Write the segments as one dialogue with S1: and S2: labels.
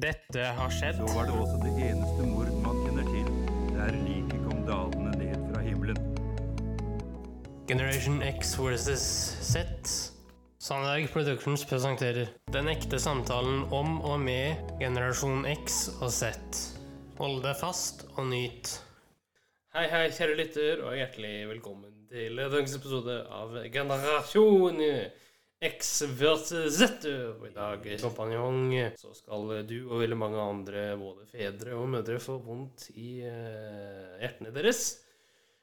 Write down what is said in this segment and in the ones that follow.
S1: Dette har skjedd.
S2: Så var det også det eneste mord man kjenner til, der liket kom dalende ned fra himmelen.
S1: Generation X versus Z. Sandberg Productions presenterer Den ekte samtalen om og med generasjon X og Z. Hold deg fast og nyt. Hei, hei, kjære lytter, og hjertelig velkommen til dagens episode av Generasjon X versus Z. Og i dag, kompanjong, så skal du og veldig mange andre, både fedre og mødre, få vondt i uh, hjertene deres.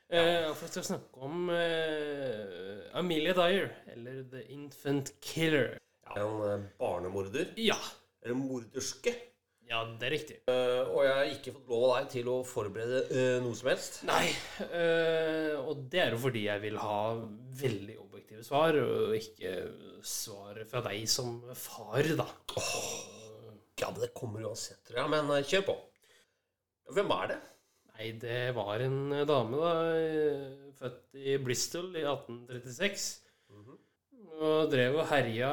S1: Uh, for jeg skal snakke om uh, Amelia Dyer, eller The Infant Killer.
S3: En eh, barnemorder.
S1: Ja,
S3: Eller morderske.
S1: ja, det er riktig.
S3: Uh, og jeg har ikke fått lov av deg til å forberede uh, noe som helst.
S1: Nei, uh, og det er jo fordi jeg vil ha veldig objektive svar, og ikke svar fra deg som far, da.
S3: Ja, men Det kommer uansett, tror jeg. Men eh, kjør på. Hvem er det?
S1: Nei, det var en dame, da, øh, født i Bristol i 1836. Og drev og herja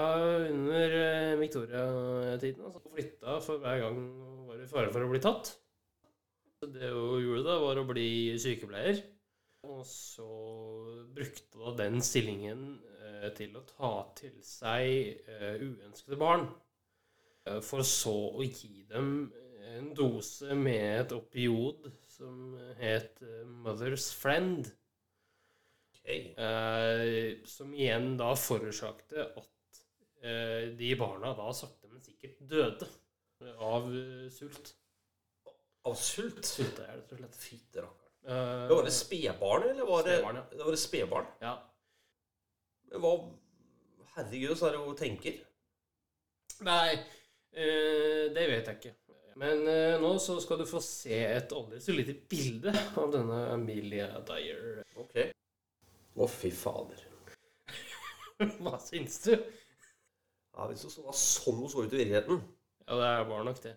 S1: under Victoria-tiden. Altså flytta for hver gang hun var i fare for å bli tatt. Så Det hun gjorde da, var å bli sykepleier. Og så brukte da den stillingen eh, til å ta til seg eh, uønskede barn. Eh, for så å gi dem en dose med et opiod som het eh, Mother's Friend.
S3: Okay.
S1: Eh, som igjen da forårsakte at de barna da sakte, men sikkert døde av sult.
S3: Av sult?
S1: Sulte er det, rett og slett.
S3: Fytte
S1: Eh,
S3: Var det spedbarn, eller var det
S1: Spedbarn, ja.
S3: Det var det spedbarn?
S1: ja.
S3: Hva Herregud, så er det hun tenker.
S1: Nei, uh, det vet jeg ikke. Men uh, nå så skal du få se et aldri så lite bilde av denne Amelia Dyer.
S3: Ok. Å, fy fader.
S1: Hva syns du?
S3: Ja, Hvis hun så sånn hun så ut i virkeligheten
S1: Ja, det var nok det.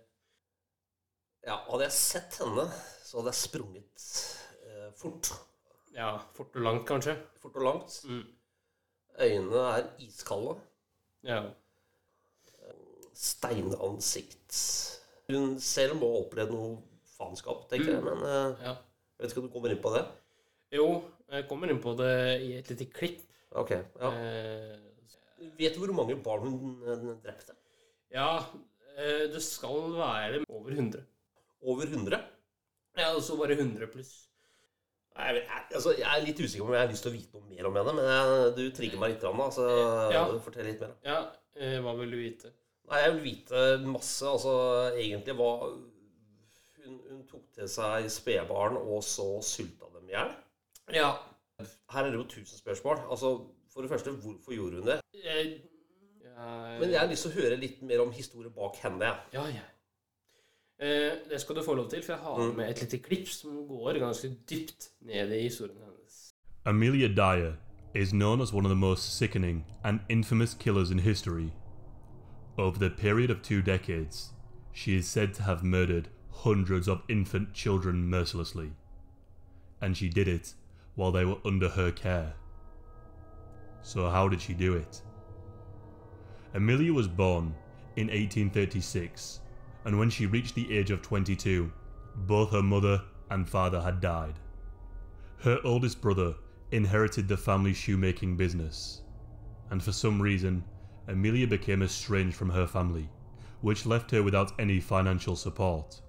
S3: Ja, Hadde jeg sett henne, så hadde jeg sprunget eh, fort.
S1: Ja, fort og langt, kanskje.
S3: Fort og langt.
S1: Mm.
S3: Øynene er iskalde.
S1: Ja.
S3: Steinansikt. Hun selv må ha opplevd noe faenskap, tenker jeg. Men eh,
S1: ja.
S3: jeg vet ikke om du kommer inn på det?
S1: Jo, jeg kommer inn på det i et lite klipp.
S3: Ok, ja.
S1: Eh,
S3: Vet du hvor mange barn hun eh, drepte?
S1: ja, eh, det skal være over 100.
S3: Over 100?
S1: Ja, og så bare 100 pluss.
S3: Jeg, jeg, altså, jeg er litt usikker på om jeg har lyst til å vite noe mer om henne, men jeg, du trigger meg litt, da, så
S1: Ja.
S3: fortell litt mer. da.
S1: Ja, eh, hva vil du vite?
S3: Nei, Jeg vil vite masse, altså egentlig hva Hun, hun tok til seg spedbarn, og så sulta dem i hjel.
S1: Ja,
S3: Her er det jo tusen spørsmål. Altså, For det første, hvorfor gjorde hun det?
S1: jeg, jeg,
S3: Men jeg har lyst til å høre litt mer om historien bak henne.
S1: Ja, ja. Eh, det skal du få lov til, for jeg har
S3: Mm.
S1: med et lite klipp som går ganske dypt ned i historien hennes.
S4: Amelia Dyer is known as one of the most sickening and infamous killers in history. Over the period of two decades, she is said to have murdered hundreds of infant children mercilessly. And she did it while they were under her care. So, how did she do it? Amelia was born in 1836, and when she reached the age of 22, both her mother and father had died. Her oldest brother inherited the family shoemaking business, and for some reason, Amelia became estranged from her family, which left her without any financial support,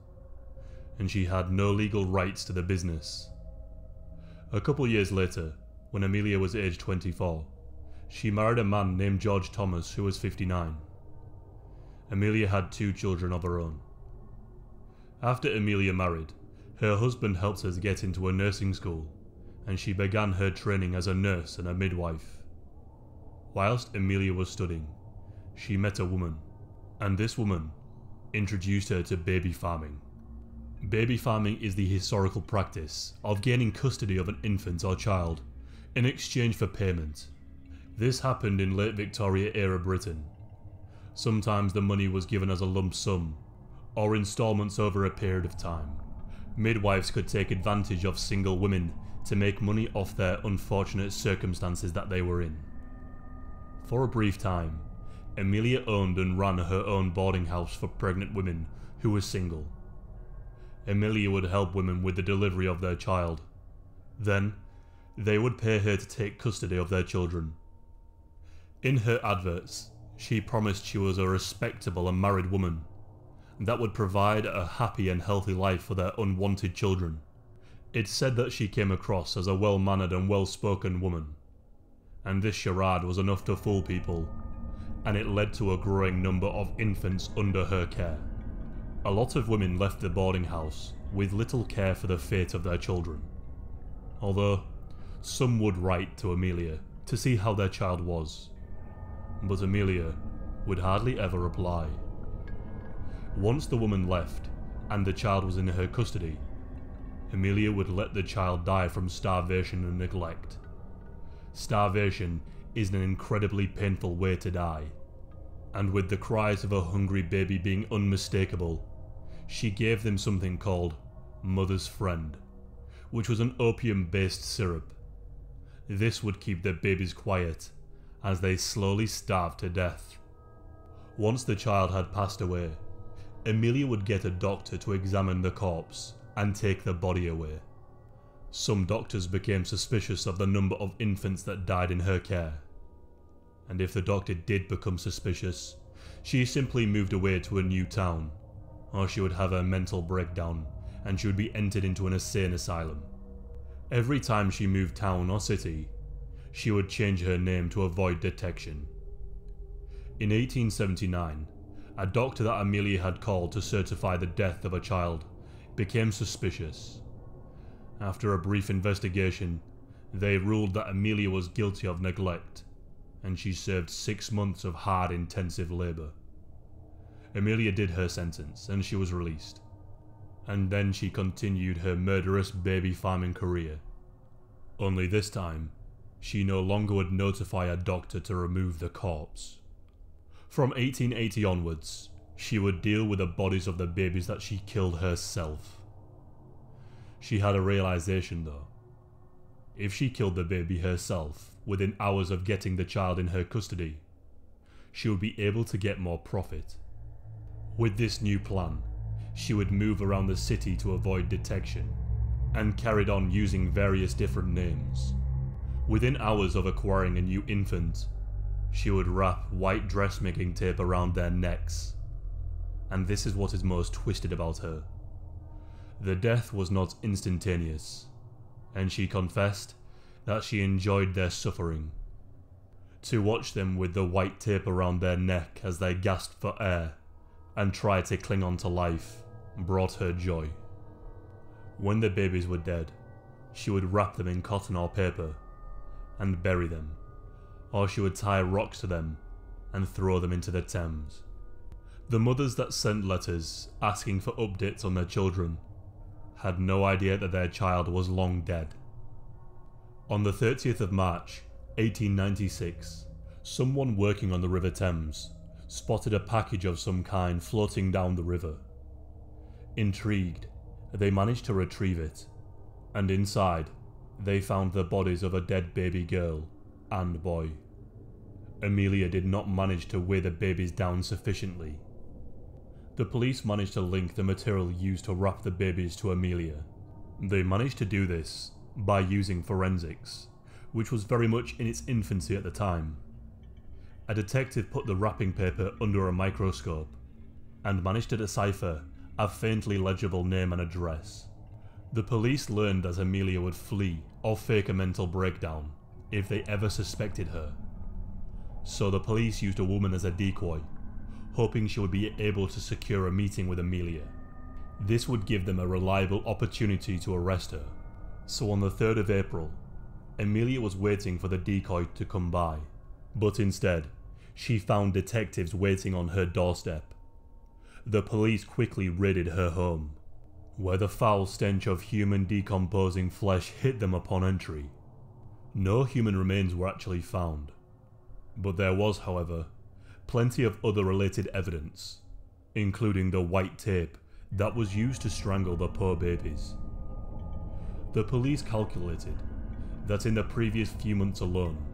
S4: and she had no legal rights to the business. A couple years later, when Amelia was aged 24, she married a man named George Thomas who was 59. Amelia had two children of her own. After Amelia married, her husband helped her to get into a nursing school, and she began her training as a nurse and a midwife. Whilst Amelia was studying, she met a woman, and this woman introduced her to baby farming. Baby farming is the historical practice of gaining custody of an infant or child in exchange for payment. This happened in late Victoria era Britain. Sometimes the money was given as a lump sum or installments over a period of time. Midwives could take advantage of single women to make money off their unfortunate circumstances that they were in. For a brief time, Amelia owned and ran her own boarding house for pregnant women who were single. Amelia would help women with the delivery of their child. Then, they would pay her to take custody of their children. In her adverts, she promised she was a respectable and married woman that would provide a happy and healthy life for their unwanted children. It said that she came across as a well mannered and well spoken woman. And this charade was enough to fool people, and it led to a growing number of infants under her care. A lot of women left the boarding house with little care for the fate of their children. Although, some would write to Amelia to see how their child was. But Amelia would hardly ever reply. Once the woman left, and the child was in her custody, Amelia would let the child die from starvation and neglect. Starvation is an incredibly painful way to die, and with the cries of a hungry baby being unmistakable, she gave them something called Mother's Friend, which was an opium based syrup. This would keep their babies quiet as they slowly starved to death. Once the child had passed away, Amelia would get a doctor to examine the corpse and take the body away. Some doctors became suspicious of the number of infants that died in her care. And if the doctor did become suspicious, she simply moved away to a new town, or she would have a mental breakdown and she would be entered into an insane asylum. Every time she moved town or city, she would change her name to avoid detection. In 1879, a doctor that Amelia had called to certify the death of a child became suspicious. After a brief investigation, they ruled that Amelia was guilty of neglect, and she served six months of hard, intensive labour. Amelia did her sentence, and she was released. And then she continued her murderous baby farming career. Only this time, she no longer would notify a doctor to remove the corpse. From 1880 onwards, she would deal with the bodies of the babies that she killed herself. She had a realization though. If she killed the baby herself within hours of getting the child in her custody, she would be able to get more profit. With this new plan, she would move around the city to avoid detection and carried on using various different names. Within hours of acquiring a new infant, she would wrap white dressmaking tape around their necks. And this is what is most twisted about her. The death was not instantaneous, and she confessed that she enjoyed their suffering. To watch them with the white tape around their neck as they gasped for air and tried to cling on to life brought her joy. When the babies were dead, she would wrap them in cotton or paper and bury them or she would tie rocks to them and throw them into the Thames. The mothers that sent letters asking for updates on their children had no idea that their child was long dead. On the 30th of March, 1896, someone working on the River Thames spotted a package of some kind floating down the river. Intrigued, they managed to retrieve it, and inside, they found the bodies of a dead baby girl and boy. Amelia did not manage to weigh the babies down sufficiently. The police managed to link the material used to wrap the babies to Amelia. They managed to do this by using forensics, which was very much in its infancy at the time. A detective put the wrapping paper under a microscope and managed to decipher a faintly legible name and address. The police learned that Amelia would flee or fake a mental breakdown if they ever suspected her. So the police used a woman as a decoy, hoping she would be able to secure a meeting with Amelia. This would give them a reliable opportunity to arrest her. So on the 3rd of April, Amelia was waiting for the decoy to come by, but instead, she found detectives waiting on her doorstep. The police quickly raided her home, where the foul stench of human decomposing flesh hit them upon entry. No human remains were actually found. But there was, however, plenty of other related evidence, including the white tape that was used to strangle the poor babies. The police calculated that in the previous few months alone,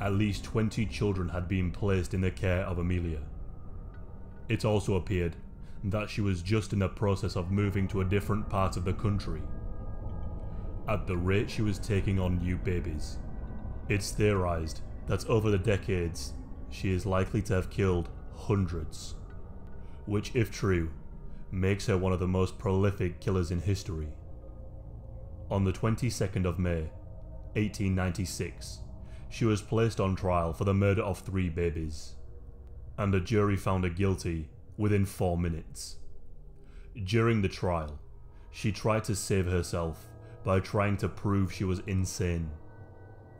S4: at least 20 children had been placed in the care of Amelia. It also appeared that she was just in the process of moving to a different part of the country. At the rate she was taking on new babies, it's theorized that over the decades she is likely to have killed hundreds, which, if true, makes her one of the most prolific killers in history. On the 22nd of May, 1896, she was placed on trial for the murder of three babies, and the jury found her guilty within four minutes. During the trial, she tried to save herself by trying to prove she was insane,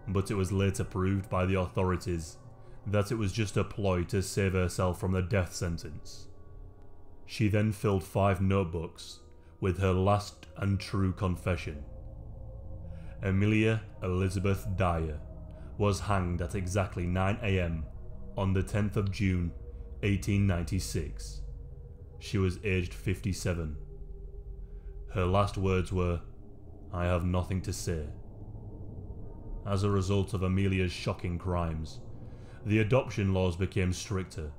S4: but it was later proved by the authorities that it was just a ploy to save herself from the death sentence. She then filled five notebooks with her last and true confession. Amelia Elizabeth Dyer was hanged at exactly 9 am on the 10th of June 1896. She was aged 57. Her last words were, I have nothing to say. As a result of Amelia's shocking crimes, the adoption laws became stricter,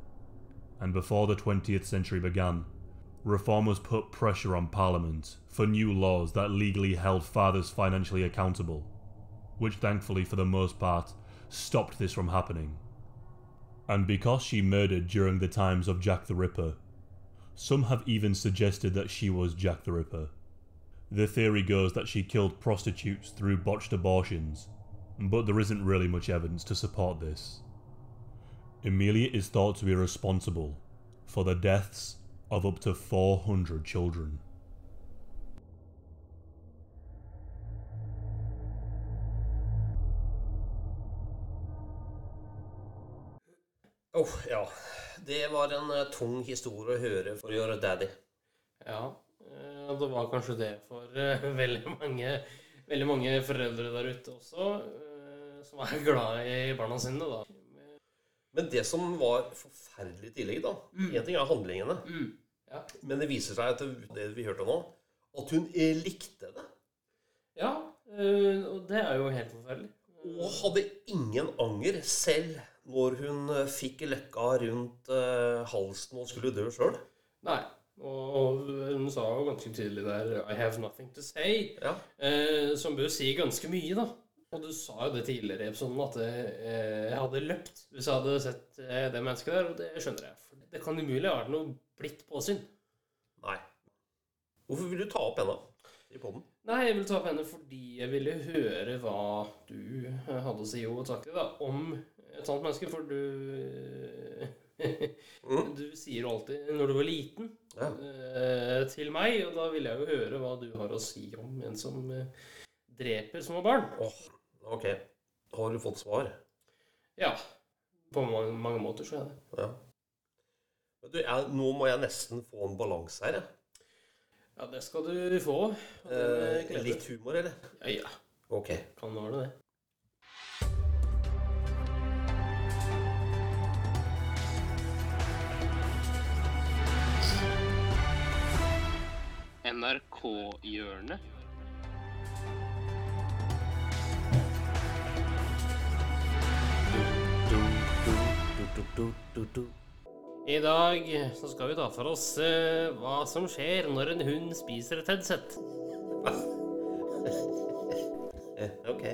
S4: and before the 20th century began, reformers put pressure on Parliament for new laws that legally held fathers financially accountable, which thankfully, for the most part, stopped this from happening. And because she murdered during the times of Jack the Ripper, some have even suggested that she was Jack the Ripper. The theory goes that she killed prostitutes through botched abortions, but there isn't really much evidence to support this. Amelia is thought to be responsible for the deaths of up to 400 children.
S3: Åh, ja. Det var en eh, tung historie å høre for å gjøre daddy.
S1: Ja, eh, det var kanskje det for eh, veldig mange, veldig mange foreldre der ute også, eh, som er glad i barna sine, da.
S3: Men det som var forferdelig i tillegg, da En ting er handlingene,
S1: Ja.
S3: men det viser seg at det vi hørte nå, at hun likte det.
S1: Ja, eh, og det er jo helt forferdelig.
S3: Og hadde ingen anger selv når hun eh, fikk løkka rundt eh, halsen og skulle dø sjøl.
S1: Nei. Og hun sa jo ganske tydelig der 'I have nothing to say',
S3: Ja.
S1: eh, som bør si ganske mye, da. Og du sa jo det tidligere i episoden at eh, jeg hadde løpt hvis jeg hadde sett eh, det mennesket der, og det skjønner jeg. For det kan umulig ha vært noe blitt påsyn.
S3: Nei. Hvorfor vil du ta opp henne i poden?
S1: Nei, jeg vil ta opp henne fordi jeg ville høre hva du eh, hadde å si, og til da, om et sånt menneske. For du
S3: Mm.
S1: Du sier alltid 'når du var liten'
S3: Ja.
S1: eh, til meg, og da vil jeg jo høre hva du har å si om en som eh, dreper små barn.
S3: Oh, ok. Har du fått svar?
S1: Ja. På mange, mange måter så er det.
S3: Ja. Men du, jeg, nå må jeg nesten få en balanse her. jeg.
S1: Ja, det skal du få.
S3: Eh, litt humor, eller?
S1: Ja, ja.
S3: Ok.
S1: Kan være det. NRK-hjørnet. I dag så skal vi ta for oss eh, hva som skjer når en hund spiser et headset.
S3: Eh, ok.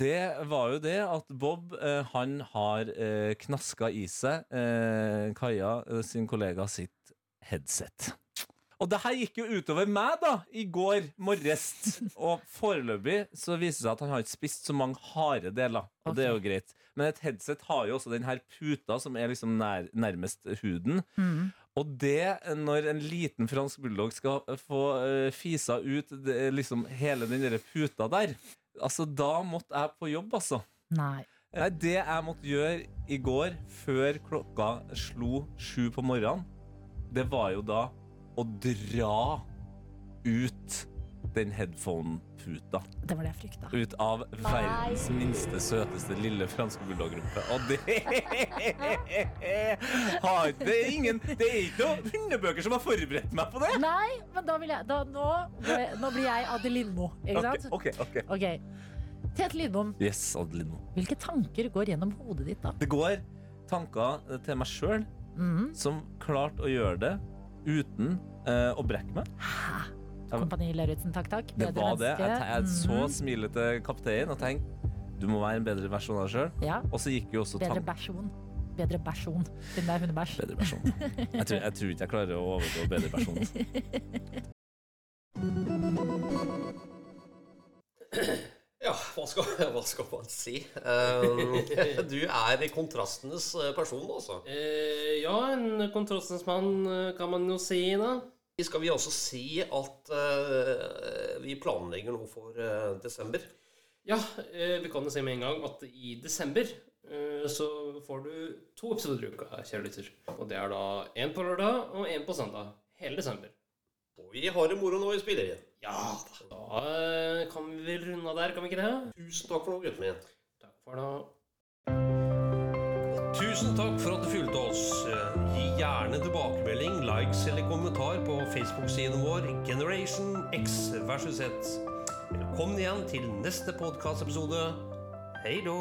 S5: Det var jo det at Bob eh, han har eh, knaska i seg eh, Kaja eh, sin kollega sitt headset. Og det her gikk jo utover meg da i går morges. Og foreløpig så viser det seg at han har ikke spist så mange harde deler. Og det er jo greit. Men et headset har jo også den her puta som er liksom nær, nærmest huden. Og det, når en liten fransk bulldog skal få uh, fisa ut det, liksom hele den der puta der Altså, da måtte jeg på jobb, altså.
S6: Nei.
S5: Nei, det jeg måtte gjøre i går, før klokka slo sju på morgenen, det var jo da å dra ut den headphone-puta.
S6: Det var det jeg frykta.
S5: Ut av verdens minste, søteste lille franske bulldogrumpe. Og det har Det er ingen Det er ikke noen hundebøker som har forberedt meg på det!
S6: Nei, men da vil jeg da, nå, nå blir jeg Adelindmo, ikke sant?
S5: Ok, ok, ok.
S6: okay. Tete Lidbom,
S5: Yes, Adelino.
S6: hvilke tanker går gjennom hodet ditt da?
S5: Det går tanker til meg sjøl
S6: Mhm.
S5: som klarte å gjøre det uten uh, å brekke meg.
S6: Hæ? Kompani Lauritzen, takk, takk.
S5: Det
S6: Bedre
S5: var det. Jeg, jeg så
S6: smilet
S5: smilete kaptein og tenkte du må være en bedre versjon av deg sjøl.
S6: Ja,
S5: Og så gikk jo også
S6: bedre versjon. Bedre versjon. Siden det er hundebæsj.
S5: Bedre versjon. Jeg tror, jeg tror ikke jeg klarer å overgå bedre versjon.
S3: Ja, hva skal, hva skal man si? Uh, du er kontrastenes eh, person, altså.
S1: Uh, ja, en kontrastens mann eh, kan man jo si, da.
S3: Skal vi også si at uh, vi planlegger noe for desember?
S1: Ja, vi kan jo si med en gang at i desember så får du to episoder i uka, kjære lytter. Og det er da én på lørdag og én på søndag. Hele desember.
S3: Og vi har det moro nå i spillerien.
S1: Ja da. Da eh, kan vi vel runde av der, kan vi ikke det?
S3: Tusen takk for nå, gutten min.
S1: Takk for nå.
S3: Tusen takk for at du fulgte oss. Eh, Gi gjerne tilbakemelding, likes eller kommentar på Facebook-siden vår Generation X versus Z. Velkommen igjen til neste podkastepisode. Hei då!